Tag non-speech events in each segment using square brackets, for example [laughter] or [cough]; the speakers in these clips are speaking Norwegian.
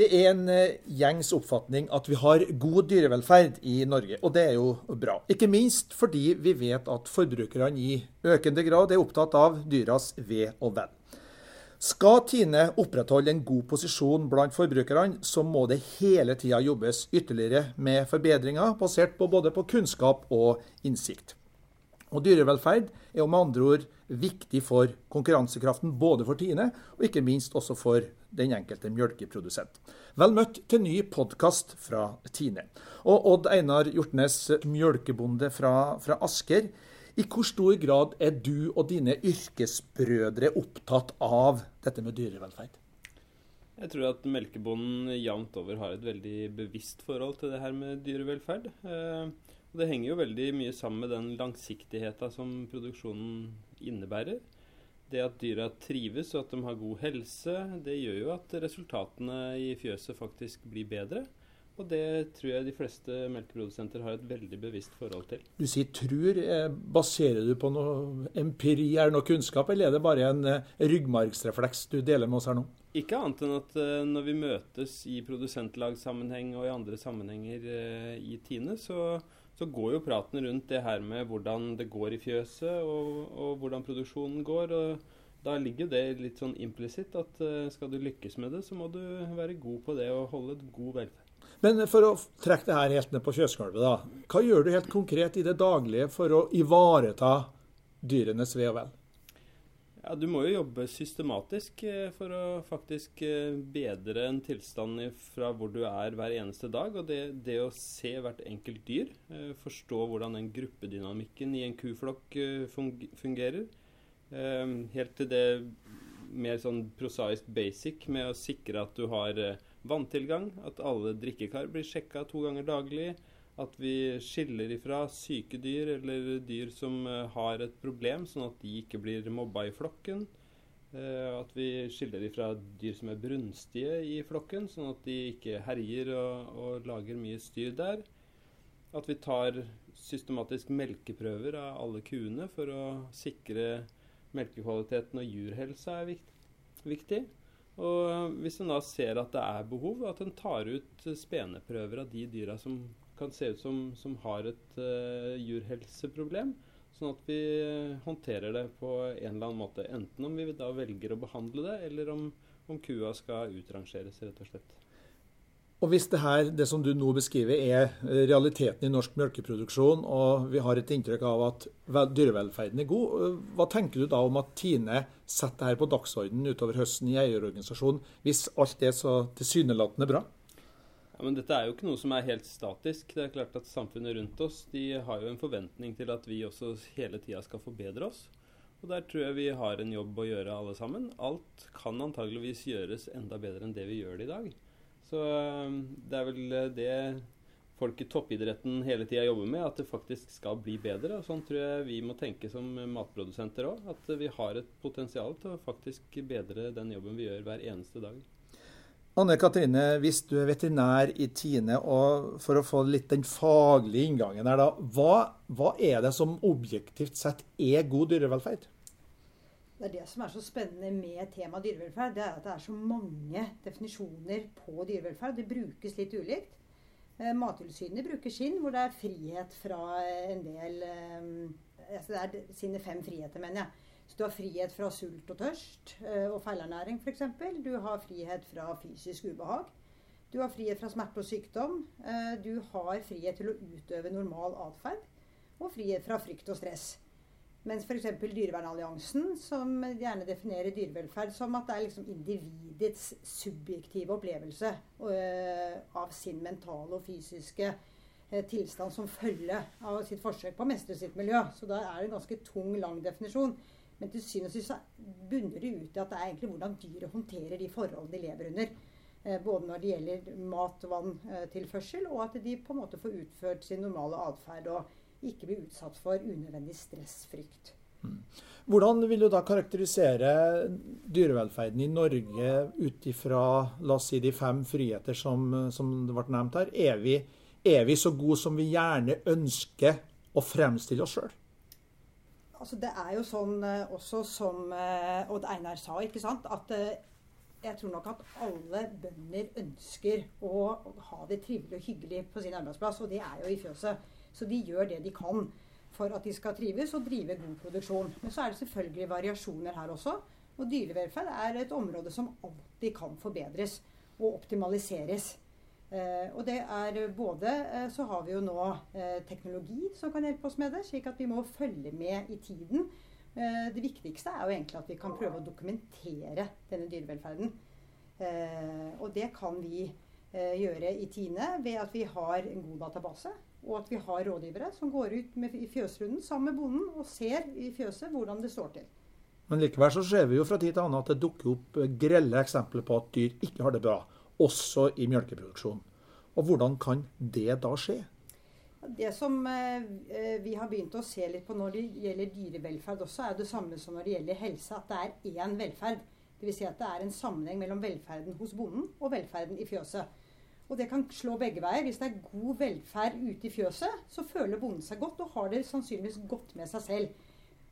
Det er en eh, gjengs oppfatning at vi har god dyrevelferd i Norge, og det er jo bra. Ikke minst fordi vi vet at forbrukerne i økende grad er opptatt av dyras ve og vel. Skal Tine opprettholde en god posisjon blant forbrukerne, så må det hele tida jobbes ytterligere med forbedringer basert på både på kunnskap og innsikt. Og Dyrevelferd er med andre ord viktig for konkurransekraften både for Tine og ikke minst også for den enkelte mjølkeprodusent. Vel møtt til ny podkast fra Tine. Og Odd Einar Hjortnes, mjølkebonde fra, fra Asker. I hvor stor grad er du og dine yrkesbrødre opptatt av dette med dyrevelferd? Jeg tror at melkebonden jevnt over har et veldig bevisst forhold til det her med dyrevelferd. Eh, Det henger jo veldig mye sammen med den langsiktigheta som produksjonen innebærer. Det at dyra trives og at de har god helse, det gjør jo at resultatene i fjøset faktisk blir bedre. Og det tror jeg de fleste melkeprodusenter har et veldig bevisst forhold til. Du sier 'trur'. Eh, baserer du på noe empiri, er det noe kunnskap, eller er det bare en eh, ryggmargsrefleks du deler med oss her nå? Ikke annet enn at uh, når vi møtes i produsentlagssammenheng og i andre sammenhenger i Tine, så, så går jo praten rundt det her med hvordan det går i fjøset, og, og hvordan produksjonen går. og Da ligger det litt sånn implisitt at uh, skal du lykkes med det, så må du være god på det og holde et god velferd. Men for å trekke det her helt ned på fjøsgulvet, da. Hva gjør du helt konkret i det daglige for å ivareta dyrenes ve og vel? Ja, Du må jo jobbe systematisk eh, for å faktisk eh, bedre en tilstand fra hvor du er hver eneste dag. Og det, det å se hvert enkelt dyr, eh, forstå hvordan den gruppedynamikken i en kuflokk fungerer, helt til det mer sånn prosaisk basic med å sikre at du har vanntilgang, at alle drikkekar blir sjekka to ganger daglig, at vi skiller ifra syke dyr eller dyr som uh, har et problem, sånn at de ikke blir mobba i flokken. Uh, at vi skiller ifra dyr som er brunstige i flokken, sånn at de ikke herjer og, og, lager mye styr der. At vi tar systematisk melkeprøver av alle kuene for å sikre melkekvaliteten og jurhelsa er viktig. Og hvis en da ser at det er behov, at en tar ut speneprøver av de dyra som kan se ut som, som har et uh, jurhelseproblem. Sånn at vi håndterer det på en eller annen måte. Enten om vi da velger å behandle det, eller om, om kua skal utrangeres, rett og slett. Og Hvis det her, det som du nå beskriver er realiteten i norsk melkeproduksjon, og vi har et inntrykk av at dyrevelferden er god, hva tenker du da om at Tine setter dette på dagsordenen utover høsten i eierorganisasjonen, hvis alt er så tilsynelatende bra? Ja, men Dette er jo ikke noe som er helt statisk. Det er klart at Samfunnet rundt oss de har jo en forventning til at vi også hele tida skal forbedre oss. Og Der tror jeg vi har en jobb å gjøre alle sammen. Alt kan antageligvis gjøres enda bedre enn det vi gjør det i dag. Så um, det er vel det folk i toppidretten hele tida jobber med, at det faktisk skal bli bedre. Og Sånn tror jeg vi må tenke som matprodusenter òg. At vi har et potensial til å faktisk bedre den jobben vi gjør hver eneste dag. Anne Katrine, hvis du er veterinær i Tine, og for å få litt den faglige inngangen her, da, hva, hva er det som objektivt sett er god dyrevelferd? Det er det som er så spennende med temaet dyrevelferd. Det er at det er så mange definisjoner på dyrevelferd. Det brukes litt ulikt. Eh, Mattilsynet bruker sin, hvor det er frihet fra en del eh, altså Det er sine fem friheter, mener jeg. Så du har frihet fra sult og tørst eh, og feilernæring f.eks. Du har frihet fra fysisk ubehag. Du har frihet fra smerte og sykdom. Eh, du har frihet til å utøve normal atferd. Og frihet fra frykt og stress. Mens f.eks. Dyrevernalliansen, som gjerne definerer dyrevelferd som at det er liksom individets subjektive opplevelse øh, av sin mentale og fysiske tilstand som følge av sitt forsøk på å mestre sitt miljø. Så da er det en ganske tung, lang definisjon. Men til syvende og sist bunner det ut i at det er egentlig hvordan dyret håndterer de forholdene de lever under. Eh, både når det gjelder mat- og vanntilførsel, og at de på en måte får utført sin normale atferd og ikke blir utsatt for unødvendig stressfrykt. Mm. Hvordan vil du da karakterisere dyrevelferden i Norge ut ifra si, de fem friheter som, som det ble nevnt her? Er vi, er vi så gode som vi gjerne ønsker å fremstille oss sjøl? Altså det er jo sånn eh, også som eh, Odd Einar sa, ikke sant, at eh, jeg tror nok at alle bønder ønsker å ha det trivelig og hyggelig på sin arbeidsplass, og det er jo i fjøset. Så de gjør det de kan for at de skal trives og drive god produksjon. Men så er det selvfølgelig variasjoner her også. Og dyrevelferd er et område som alltid kan forbedres og optimaliseres. Eh, og det er både eh, Så har vi jo nå eh, teknologi som kan hjelpe oss med det, slik at vi må følge med i tiden. Eh, det viktigste er jo egentlig at vi kan prøve å dokumentere denne dyrevelferden. Eh, og det kan vi eh, gjøre i Tine ved at vi har en god database. Og at vi har rådgivere som går ut med, i fjøsrunden sammen med bonden og ser i fjøset hvordan det står til. Men likevel så ser vi jo fra tid til annen at det dukker opp grelle eksempler på at dyr ikke har det bra, også i melkeproduksjon. Og hvordan kan det da skje? Det som eh, vi har begynt å se litt på når det gjelder dyrevelferd også, er det samme som når det gjelder helse. At det er én velferd. Dvs. Si at det er en sammenheng mellom velferden hos bonden og velferden i fjøset. Og det kan slå begge veier. Hvis det er god velferd ute i fjøset, så føler bonden seg godt og har det sannsynligvis godt med seg selv.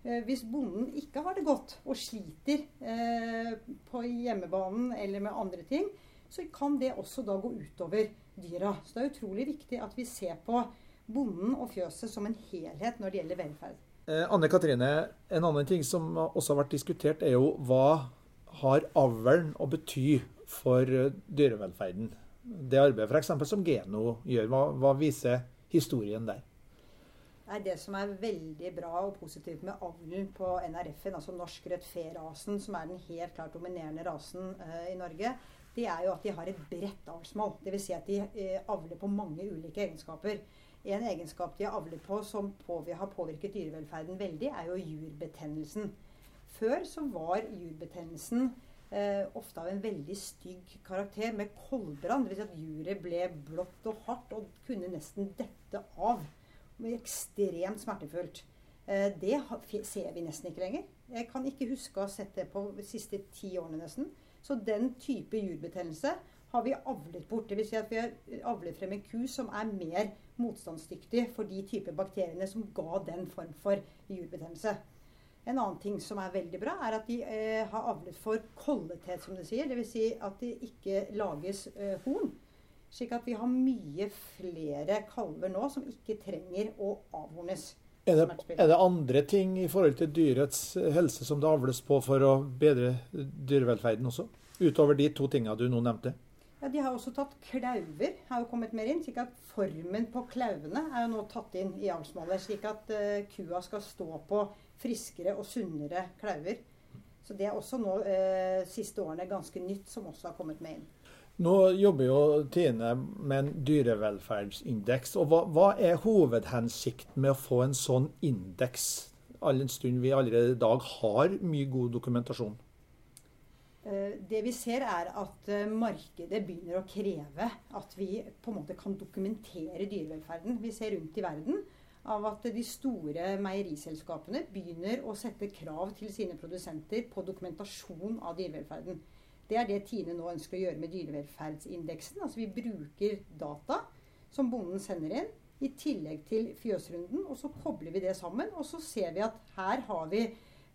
Eh, hvis bonden ikke har det godt og sliter eh, på hjemmebanen eller med andre ting, så kan det også da gå utover dyra. Så det er utrolig viktig at vi ser på bonden og fjøset som en helhet når det gjelder velferd. Eh, Anne Katrine, en annen ting som også har vært diskutert, er jo hva har avlen å bety for dyrevelferden? det arbeidet f.eks. som Geno gjør. Hva, hva, viser historien der? Nei, det som er veldig bra og positivt med avlen på NRF-en, altså norsk rødt fe-rasen, som er den helt klart dominerende rasen uh, i Norge, det er jo at de har et bredt avlsmål. Dvs. Si at de eh, avler på mange ulike egenskaper. En egenskap de har avlet på som på, har påvirket dyrevelferden veldig, er jo jurbetennelsen. Før så var jurbetennelsen eh, ofte av en veldig stygg karakter, med koldbrann. Dvs. Si at juret ble blått og hardt og kunne nesten dette av. Ekstremt smertefullt. Eh, det ser vi nesten ikke lenger. Jeg kan ikke huske å ha sett det på de siste ti årene nesten. Så den type jurbetennelse har vi avlet bort. Dvs. Si at vi har avlet frem en ku som er mer motstandsdyktig for de typer bakteriene som ga den form for jurbetennelse. En annen ting som er veldig bra, er at de eh, har avlet for kollethet, som det sier. Dvs. Si at det ikke lages eh, horn. Slik at vi har mye flere kalver nå som ikke trenger å avhornes. Er det, er det, andre ting i forhold til dyrets helse som det avles på for å bedre dyrevelferden også? Utover de to tingene du nå nevnte? Ja, De har også tatt klauver, har jo kommet mer inn. slik at Formen på klauvene er jo nå tatt inn i avlsmålet. Slik at uh, kua skal stå på friskere og sunnere klauver. Så det er også nå uh, siste årene ganske nytt som også har kommet med inn. Nå jobber jo Tine med en dyrevelferdsindeks. og hva, hva, er hovedhensikten med å få en sånn indeks, all den stund vi allerede i dag har mye god dokumentasjon? Eh, det vi ser er at eh, markedet begynner å kreve at vi på en måte kan dokumentere dyrevelferden. Vi ser rundt i verden av at de store meieriselskapene begynner å sette krav til sine produsenter på dokumentasjon av dyrevelferden. Det er det Tine nå ønsker å gjøre med dyrevelferdsindeksen. Altså Vi bruker data som bonden sender inn, i tillegg til fjøsrunden. Og så kobler vi det sammen, og så ser vi at her har vi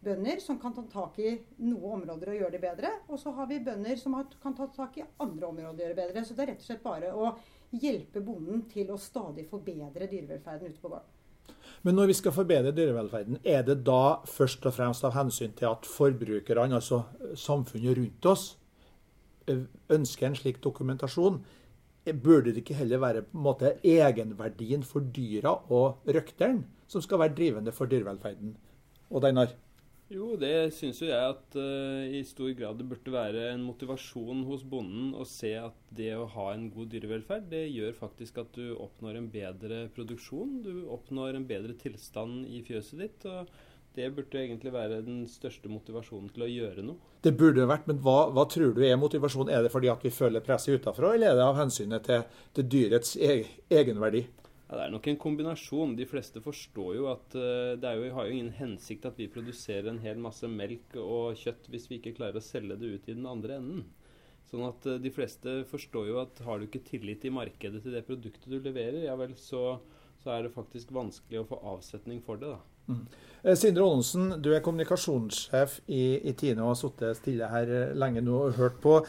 bønder som kan ta tak i noen områder og gjøre det bedre. Og så har vi bønder som kan ta tak i andre områder og gjøre det bedre. Så det er rett og slett bare å hjelpe bonden til å stadig forbedre dyrevelferden ute på gården. Men når vi skal forbedre dyrevelferden, er det da først og fremst av hensyn til at forbrukerne, altså samfunnet rundt oss, ønsker en slik dokumentasjon? Burde det ikke heller være på en måte egenverdien for dyra og røkteren som skal være drivende for dyrevelferden? Og Einar? Jo, det syns jo jeg at uh, i stor grad det burde være en motivasjon hos bonden å se at det å ha en god dyrevelferd, det gjør faktisk at du oppnår en bedre produksjon. Du oppnår en bedre tilstand i fjøset ditt. og det burde egentlig være den største motivasjonen til å gjøre noe. Det burde vært, men hva, hva tror du er motivasjonen? Er det fordi at vi føler presset utenfra, eller er det av hensynet til, til dyrets egenverdi? Ja, Det er nok en kombinasjon. De fleste forstår jo at uh, det jo, har jo ingen hensikt at vi produserer en hel masse melk og kjøtt hvis vi ikke klarer å selge det ut i den andre enden. Sånn at uh, de fleste forstår jo at har du ikke tillit i markedet til det produktet du leverer, ja vel, så, så er det faktisk vanskelig å få avsetning for det. da. Mm. Eh, Sindre Aanonsen, du er kommunikasjonssjef i, i Tine og har sittet stille her eh, lenge nå og hørt på.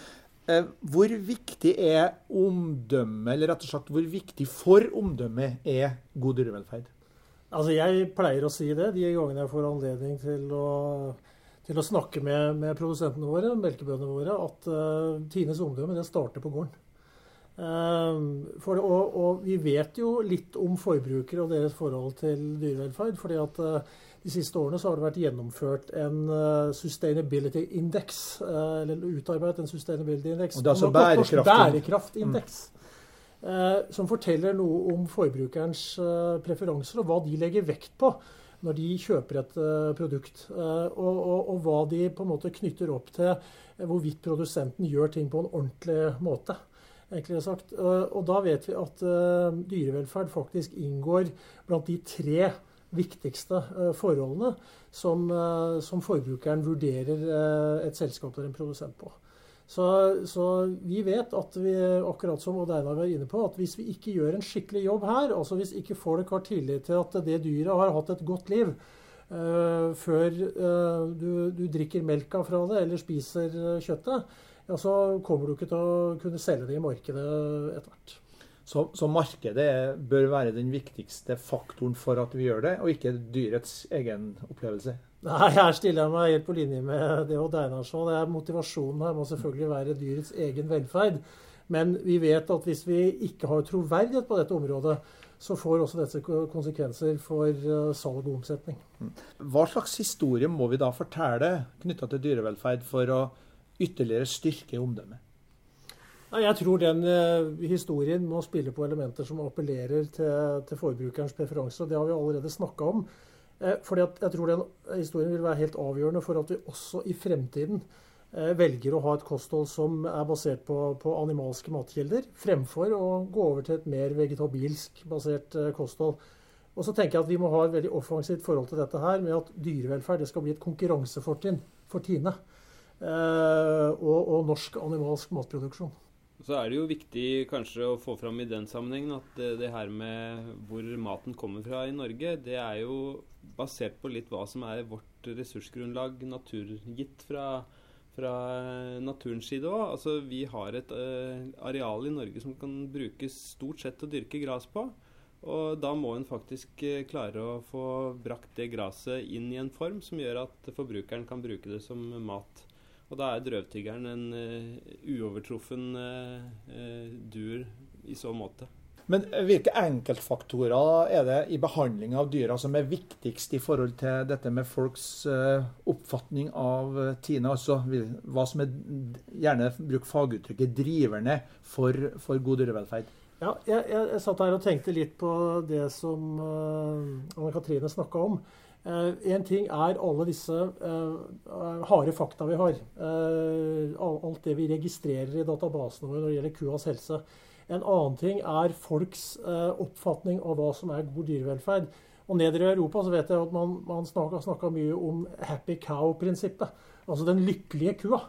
Eh, hvor viktig er omdømme, eller rett og slett hvor viktig for omdømmet er god dyrevelferd? Altså Jeg pleier å si det de gangene jeg får anledning til å, til å snakke med, med, produsentene våre, melkebøndene våre, at uh, Tines omdømme det starter på gården. Uh, for, og, og, vi vet jo litt om forbrukere og deres forhold til dyrevelferd. fordi at uh, de siste årene så har det vært gjennomført en uh, sustainability index, uh, eller utarbeidet en sustainability index. Og det er altså bærekraft. bærekraftindeks. Mm. Som forteller noe om forbrukerens preferanser og hva de legger vekt på når de kjøper et produkt. Og, og, og, hva de på en måte knytter opp til hvorvidt produsenten gjør ting på en ordentlig måte. Sagt. Og da vet vi at dyrevelferd faktisk inngår blant de tre viktigste eh, forholdene som, eh, som forbrukeren vurderer eh, et selskap eller en produsent på. Så, så, vi vet at vi, akkurat som Odd Einar var inne på, at hvis vi ikke gjør en skikkelig jobb her, altså hvis ikke folk har tillit til at det dyret har hatt et godt liv uh, før uh, du, du, drikker melka fra det eller spiser kjøttet, ja, så kommer du ikke til å kunne selge det i markedet etter hvert. Så, så, markedet bør være den viktigste faktoren for at vi gjør det, og ikke dyrets egen opplevelse. Nei, Her stiller jeg meg helt på linje med det Odd Einar sa. Motivasjonen her må selvfølgelig være dyrets egen velferd. Men vi vet at hvis vi ikke har troverdighet på dette området, så får også dette konsekvenser for eh, salg og omsetning. Mm. Hva slags historie må vi da fortelle knytta til dyrevelferd for å ytterligere styrke omdømmet? Jeg tror den uh, historien må spille på elementer som appellerer til, til forbrukerens preferanser. og Det har vi allerede snakka om. Uh, fordi jeg tror den historien vil være helt avgjørende for at vi også i fremtiden uh, velger å ha et kosthold som er basert på, på, animalske matkilder, fremfor å gå over til et mer vegetabilsk basert kosthold. Og så tenker jeg at Vi må ha et veldig offensivt forhold til dette her, med at dyrevelferd det skal bli et konkurransefortrinn for Tine. Og, og norsk animalsk matproduksjon. Så er det jo viktig kanskje å få fram i den sammenhengen at det, det, her med hvor maten kommer fra i Norge, det er jo basert på litt hva som er vårt ressursgrunnlag naturgitt fra, fra naturens side òg. Altså, vi har et uh, areal i Norge som kan brukes stort sett til å dyrke gras på. Og da må en faktisk uh, klare å få brakt det gresset inn i en form som gjør at forbrukeren kan bruke det som mat. Og da er drøvtyggeren en uh, uovertruffen uh, dur i så måte. Men hvilke enkeltfaktorer er det i behandling av dyra som er viktigst i forhold til dette med folks uh, oppfatning av Tine? Altså hva som er, gjerne bruk faguttrykket, driverne for, for god dyrevelferd? Ja, jeg, jeg, jeg, satt her og tenkte litt på det som Anne Katrine snakka om. Én eh, ting er alle disse uh, harde fakta vi har. Alt det vi registrerer i databasene våre når det gjelder kuas helse. En annen ting er folks oppfatning av hva som er god dyrevelferd. Og Neder i Europa så vet jeg at man, man snakka mye om happy cow-prinsippet. Altså den lykkelige kua.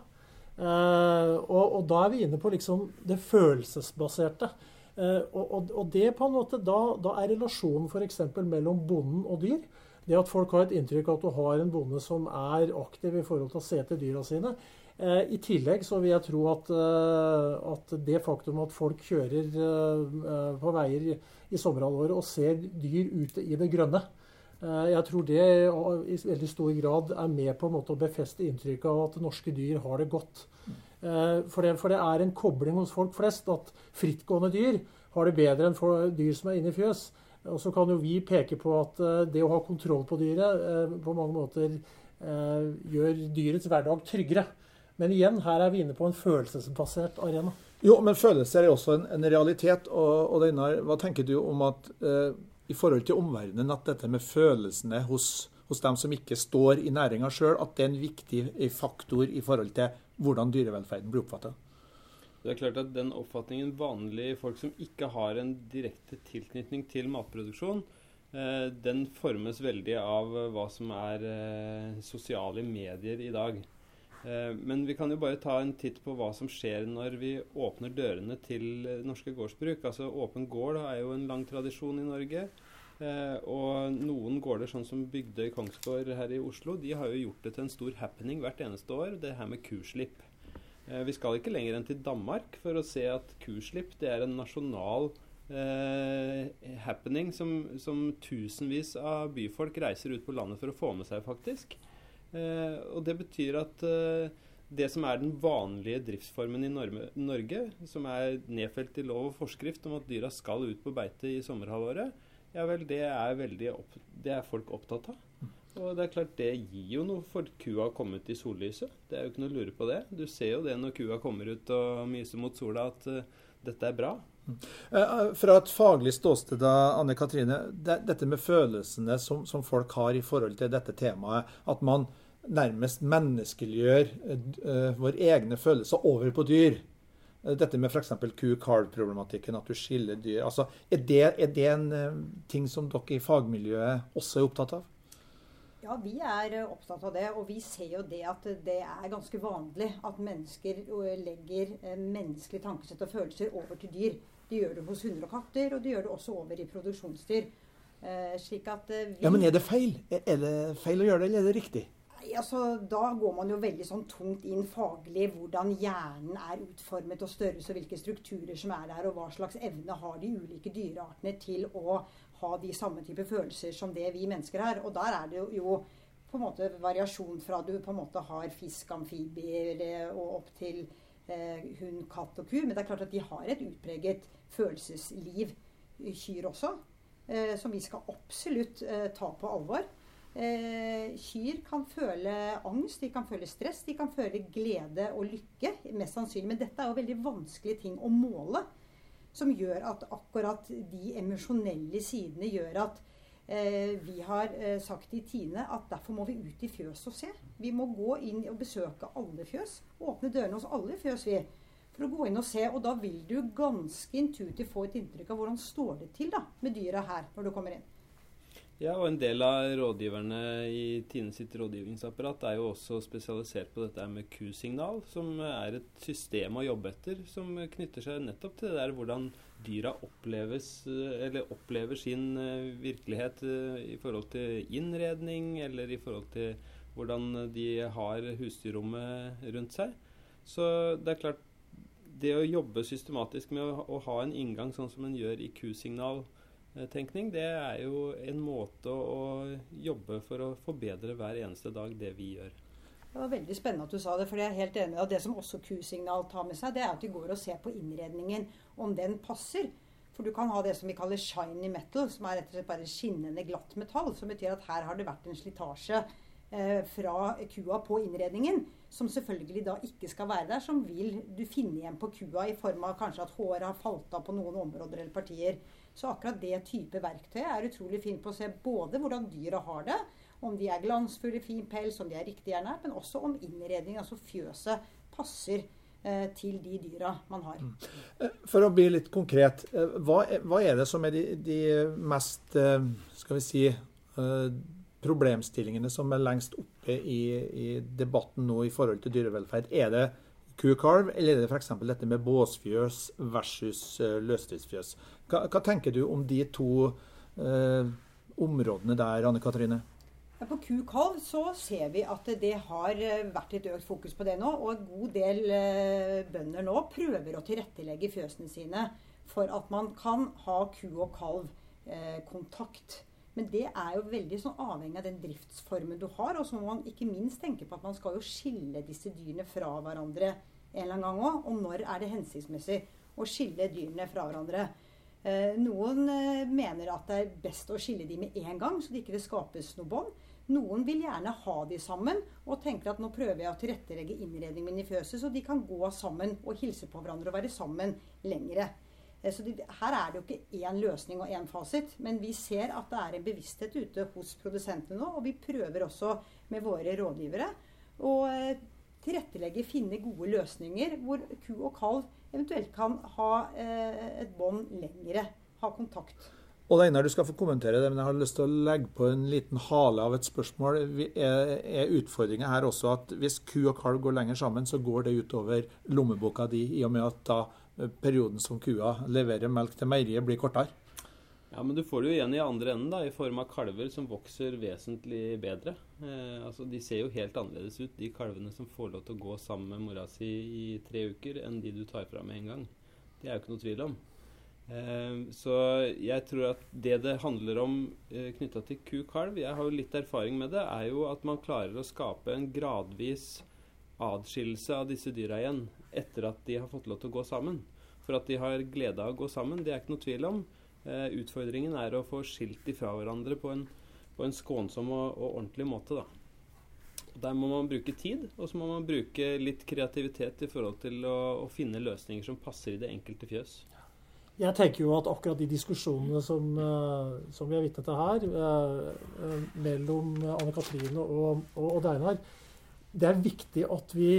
Og, og, da er vi inne på liksom det følelsesbaserte. Og, og, og, det på en måte, da, da er relasjonen f.eks. mellom bonden og dyr det at folk har et inntrykk av at du har en bonde som er aktiv i forhold til å se til dyra sine. Eh, I tillegg så vil jeg tro at, eh, at det faktum at folk kjører eh, på veier i, sommerhalvåret og ser dyr ute i det grønne, eh, jeg tror det i veldig stor grad er med på en måte å befeste inntrykket av at norske dyr har det godt. Eh, for det, for det er en kobling hos folk flest at frittgående dyr har det bedre enn for dyr som er inne i fjøs. Og så kan jo vi peke på at eh, det å ha kontroll på dyret eh, på mange måter eh, gjør dyrets hverdag tryggere. Men igjen, her er vi inne på en følelsesbasert arena. Jo, men følelser er også en, en realitet. Og, og Einar, hva tenker du om at eh, i forhold til omverdenen, at dette med følelsene hos, hos dem som ikke står i næringa sjøl, at det er en viktig faktor i forhold til hvordan dyrevelferden blir oppfatta? Det er klart at Den oppfatningen vanlige folk som ikke har en direkte tilknytning til matproduksjon, eh, den formes veldig av eh, hva som er eh, sosiale medier i dag. Men vi kan jo bare ta en titt på hva som skjer når vi åpner dørene til norske gårdsbruk. Altså Åpen gård er jo en lang tradisjon i Norge. Og noen gårder, sånn som Bygdøy Kongsgård her i Oslo, de har jo gjort det til en stor happening hvert eneste år, det her med kuslipp. Eh, vi skal ikke lenger enn til Danmark for å se at kuslipp det er en nasjonal eh, happening som, som, tusenvis av byfolk reiser ut på landet for å få med seg, faktisk. Eh, og det betyr at eh, det som er den vanlige driftsformen i Norge, som er nedfelt i lov og forskrift om at dyra skal ut på beite i sommerhalvåret, ja vel, det er, opp, det er folk opptatt av. Og det er klart, det gir jo noe for kua å komme ut i sollyset. Det er jo ikke noe å lure på det. Du ser jo det når kua kommer ut og myser mot sola, at uh, dette er bra. Uh, fra et faglig ståsted, Anne Katrine. Det, dette med følelsene som, som, folk har i forhold til dette temaet. At man nærmest menneskeliggjør uh, våre egne følelser over på dyr. Dette med f.eks. ku-kalv-problematikken, at du skiller dyr. Altså, er, det, er det en uh, ting som dere i fagmiljøet også er opptatt av? Ja, vi er uh, opptatt av det. Og vi ser jo det at det er ganske vanlig at mennesker uh, legger menneskelige tankesett og følelser over til dyr. De gjør det hos hunder og katter, og de gjør det også over i produksjonsdyr. slik at vi Ja, Men er det feil? Er det feil å gjøre det, eller er det riktig? Altså, Da går man jo veldig sånn tungt inn faglig hvordan hjernen er utformet og størrelse, og hvilke strukturer som er der, og hva slags evne har de ulike dyreartene til å ha de samme type følelser som det vi mennesker har. Og der er det jo, på en måte variasjon fra du på en måte har fisk, amfibier eh, og opp til eh, hund, katt og ku. Men det er klart at de har et utpreget følelsesliv, kyr også, eh, som vi skal absolutt eh, ta på alvor. Eh, kyr kan føle angst, de kan føle stress, de kan føle glede og lykke. Mest sannsynlig. Men dette er jo veldig vanskelige ting å måle. Som gjør at akkurat de emosjonelle sidene gjør at eh, vi har eh, sagt i Tine at derfor må vi ut i fjøs og se. Vi må gå inn og besøke alle fjøs. Åpne dørene hos alle fjøs, vi. For å gå inn og se. Og da vil du ganske intuitivt få et inntrykk av hvordan står det til da, med dyra her når du kommer inn. Ja, og en del av rådgiverne i Tine sitt rådgivningsapparat er jo også spesialisert på dette med Q-signal, som er et system å jobbe etter som knytter seg nettopp til det der hvordan dyra oppleves, eller opplever sin eh, virkelighet eh, i forhold til innredning, eller i forhold til hvordan de har husdyrrommet rundt seg. Så det er klart, det å jobbe systematisk med å ha en inngang sånn som en gjør i Q-signal, tenkning, det er jo en måte å jobbe for å forbedre hver eneste dag det vi gjør. Det var veldig spennende at du sa det, for jeg er helt enig. Og det som også Q-signal tar med seg, det er at de går og ser på innredningen, om den passer. For du kan ha det som vi kaller shiny metal, som er rett og slett bare skinnende glatt metall. Som betyr at her har det vært en slitasje eh, fra kua på innredningen. Som selvfølgelig da ikke skal være der, som vil du finne igjen på kua i form av kanskje at håret har falt av på noen områder eller partier. Så akkurat det type verktøy er utrolig fint på å se både hvordan dyra har det, om de er glansfulle, fin pels, om de er riktig ernært, men også om innredningen, altså fjøset, passer eh, til de dyra man har. Mm. Eh, for å bli litt konkret, eh, hva, hva er det som er de, de mest skal vi si, problemstillingene som er lengst oppe i, i, debatten nå i forhold til dyrevelferd? Er det kukalv, eller er det f.eks. dette med båsfjøs versus løsdriftsfjøs? Hva, hva, tenker du om de to eh, områdene der, Anne Katrine? På kukalv så ser vi at det har eh, vært litt økt fokus på det nå. Og en god del eh, bønder nå prøver å tilrettelegge fjøsene sine for at man kan ha ku og kalv eh, kontakt. Men det er jo veldig sånn avhengig av den driftsformen du har. Og så må man ikke minst tenke på at man skal jo skille disse dyrene fra hverandre en eller annen gang òg. Og når er det hensiktsmessig å skille dyrene fra hverandre? Eh, noen eh, mener at det er best å skille de med en gang, så det ikke skapes noe bånd. Noen vil gjerne ha de sammen og tenker at nå prøver jeg å tilrettelegge innredningen min i fjøset, så de kan gå sammen og hilse på hverandre og være sammen lengre. Eh, så de, her er det jo ikke én løsning og én fasit, men vi ser at det er en bevissthet ute hos produsentene nå. Og vi prøver også med våre rådgivere å tilrettelegge, finne gode løsninger hvor ku og kalv eventuelt kan ha eh, et bånd lengre, ha kontakt. Og Einar, du skal få kommentere det, men jeg har lyst til å legge på en liten hale av et spørsmål. Er, er utfordringa her også at hvis ku og kalv går lenger sammen, så går det utover lommeboka di, i og med at da eh, perioden som kua leverer melk til meieriet, blir kortere? Ja, men du får det jo igjen i andre enden, da, i form av kalver som vokser vesentlig bedre. Eh, altså, De ser jo helt annerledes ut, de kalvene som får lov til å gå sammen med mora si i tre uker, enn de du tar fra med en gang. Det er jo ikke noe tvil om. Eh, så jeg tror at det det handler om eh, knytta til ku-kalv, jeg har jo litt erfaring med det, er jo at man klarer å skape en gradvis adskillelse av disse dyra igjen etter at de har fått lov til å gå sammen. For at de har glede av å gå sammen, det er ikke noe tvil om. Eh, utfordringen er å få skilt de fra hverandre på en, på en skånsom og, og, ordentlig måte. Da. Der må man bruke tid, og så må man bruke litt kreativitet i forhold til å, å finne løsninger som passer i det enkelte fjøs. Jeg tenker jo at akkurat de diskusjonene som, uh, som vi er vitne til her, uh, mellom Anne Katrine og, og, og Deinar, det er viktig at vi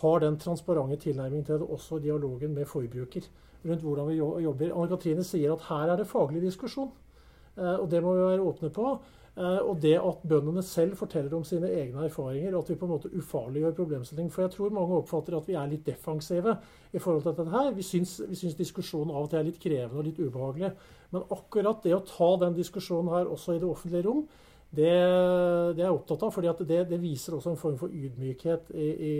har den transparente tilnærmingen til det også dialogen med forbruker rundt hvordan vi jobber. Anne Katrine sier at her er det faglig diskusjon, eh, og det må vi være åpne på. Eh, og det at bøndene selv forteller om sine egne erfaringer, og at vi på en måte ufarliggjør problemstillingen. For jeg tror mange oppfatter at vi er litt defensive i forhold til dette her. Vi syns, vi syns diskusjonen av og til er litt krevende og litt ubehagelig. Men akkurat det å ta den diskusjonen her også i det offentlige rom, det, det er jeg opptatt av. fordi det, det, viser også en form for ydmykhet i, i,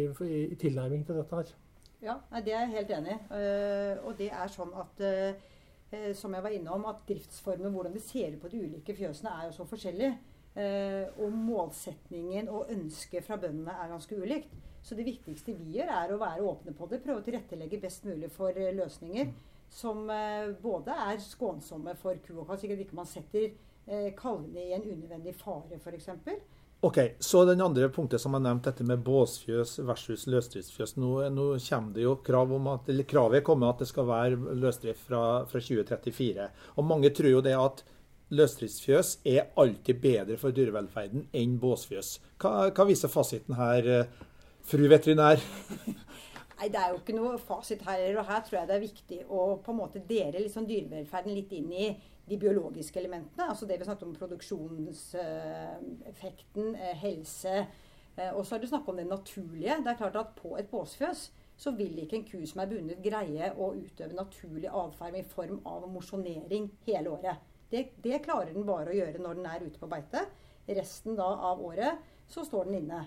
i tilnærming til dette her. Ja, det er jeg helt enig i. Uh, og det er sånn at uh, som jeg var innom, at driftsformen, hvordan det ser ut på de ulike fjøsene, er jo så forskjellig. Uh, og målsetningen og ønsket fra bøndene er ganske ulikt. Så det viktigste vi gjør, er å være åpne på det. Prøve å tilrettelegge best mulig for løsninger som både er skånsomme for ku og kalv, slik at ikke man setter kalvene i en unødvendig fare, f.eks. Ok, Så den andre punktet som jeg nevnte, dette med båsfjøs versus løsdriftsfjøs. Nå, nå, kommer det jo krav om at, eller kravet kommer at det skal være løsdrift fra, fra 2034. Og Mange tror jo det at løsdriftsfjøs er alltid bedre for dyrevelferden enn båsfjøs. Hva, hva viser fasiten her, fru veterinær? [laughs] Nei, Det er jo ikke noe fasit her. og Her tror jeg det er viktig å på en måte dele liksom dyrevelferden litt inn i de biologiske elementene. Altså det vi snakket om produksjonseffekten, eh, helse. Eh, og så har du snakket om det naturlige. Det er klart at på et båsfjøs så vil ikke en ku som er bundet, greie å utøve naturlig atferd i form av mosjonering hele året. Det, det, klarer den bare å gjøre når den er ute på beite. Resten da av året så står den inne.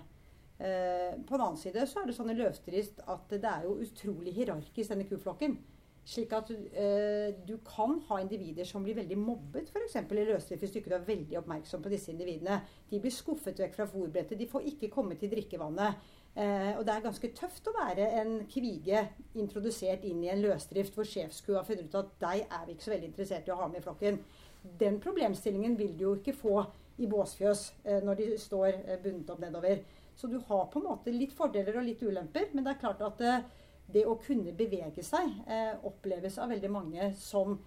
Eh, på den annen side så er det sånn i at det er jo utrolig hierarkisk, denne kuflokken. Slik at eh, du kan ha individer som blir veldig mobbet, f.eks. i løsdrift, hvis du ikke er veldig oppmerksom på disse individene. De blir skuffet vekk fra fòrbrettet. De får ikke komme til drikkevannet. Eh, og det er ganske tøft å være en kvige introdusert inn i en løsdrift hvor sjefskua har funnet ut at deg er vi ikke så veldig interessert i å ha med i flokken. Den problemstillingen vil du jo ikke få i båsfjøs eh, når de står bundet opp nedover. Så du har på en måte litt fordeler og litt ulemper, men det er klart at det å kunne bevege seg eh, oppleves av veldig mange som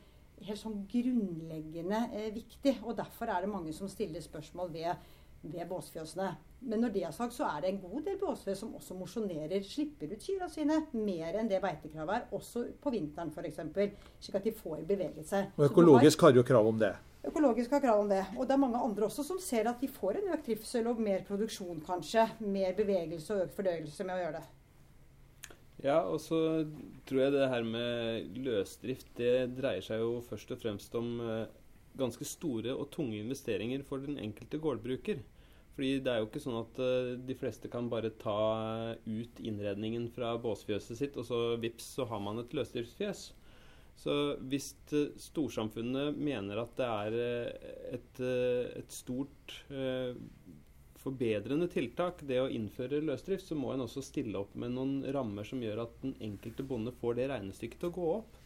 helt sånn grunnleggende eh, viktig. Og derfor er det mange som stiller spørsmål ved, ved båsfjøsene. Men når det er sagt, så er det en god del båsfjøs som også mosjonerer, slipper ut kyrne sine mer enn det beitekravet er, også på vinteren f.eks. Slik at de får beveget seg. Og økologisk har, har jo krav om det? Økologisk har krav om det. Og det er mange andre også som ser at de får en økt trivsel og mer produksjon, kanskje. Mer bevegelse og økt fordøyelse med å gjøre det. Ja, og så tror jeg det her med løsdrift det dreier seg jo først og fremst om eh, ganske store og tunge investeringer for den enkelte gårdbruker. Fordi det er jo ikke sånn at uh, de fleste kan bare ta ut innredningen fra båsfjøset sitt, og så vips, så har man et løsdriftsfjøs. Så hvis uh, storsamfunnet mener at det er uh, et, et, stort forbedrende tiltak, det å innføre løsdrift, så må en også stille opp med noen rammer som gjør at den enkelte bonde får det regnestykket til å gå opp.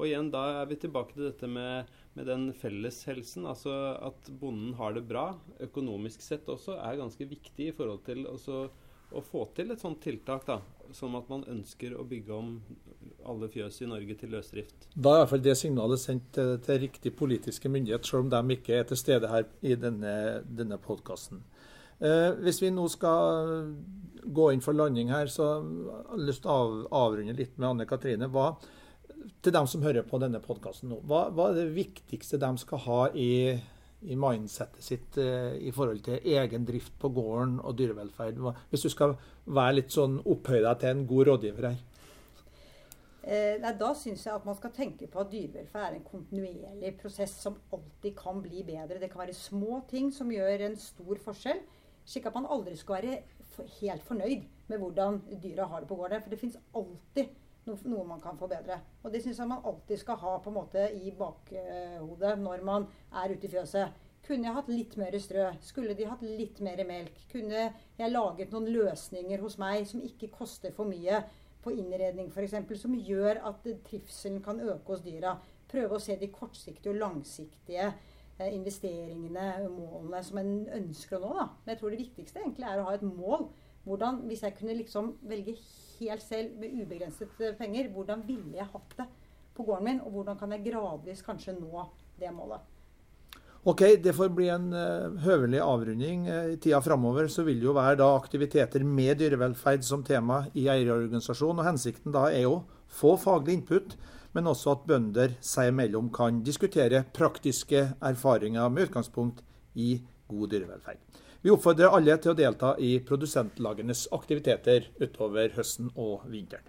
Og igjen, da er vi tilbake til dette med, med den felleshelsen. Altså at bonden har det bra økonomisk sett også, er ganske viktig i forhold til også, å få til et sånt tiltak. da, Som at man ønsker å bygge om alle fjøs i Norge til løsdrift. Da er iallfall det signalet sendt til, til riktig politiske myndighet, selv om de ikke er til stede her i denne, denne podkasten. Eh, hvis vi nå skal gå inn for landing her, så har jeg lyst til å avrunde litt med Anne Katrine. Hva, til dem som hører på denne podkasten nå, hva, hva, er det viktigste de skal ha i, i mindsettet sitt eh, i forhold til egen drift på gården og dyrevelferd? Hvis du skal være litt sånn opphøye deg til en god rådgiver her? Eh, da syns jeg at man skal tenke på at dyrevelferd er en kontinuerlig prosess som alltid kan bli bedre. Det kan være små ting som gjør en stor forskjell, slik at man aldri skal være helt fornøyd med hvordan dyra har det på gården. For det fins alltid noe man kan forbedre. Og det syns jeg man alltid skal ha på en måte i bakhodet når man er ute i fjøset. Kunne jeg hatt litt mer strø? Skulle de hatt litt mer melk? Kunne jeg laget noen løsninger hos meg som ikke koster for mye? på innredning f.eks., som gjør at trivselen kan øke hos dyra. Prøve å se de kortsiktige og langsiktige eh, investeringene, målene, som en ønsker å nå. Da. Men jeg tror det viktigste egentlig er å ha et mål. Hvordan, hvis jeg kunne liksom velge helt selv med ubegrenset eh, penger, hvordan ville jeg hatt det på gården min? Og hvordan kan jeg gradvis kanskje nå det målet? Ok, Det får bli en uh, høvelig avrunding. Uh, I tida framover så vil det jo være da aktiviteter med dyrevelferd som tema i eierorganisasjonen. og Hensikten da er å få faglig input, men også at bønder seg imellom kan diskutere praktiske erfaringer med utgangspunkt i god dyrevelferd. Vi oppfordrer alle til å delta i produsentlagenes aktiviteter utover høsten og vinteren.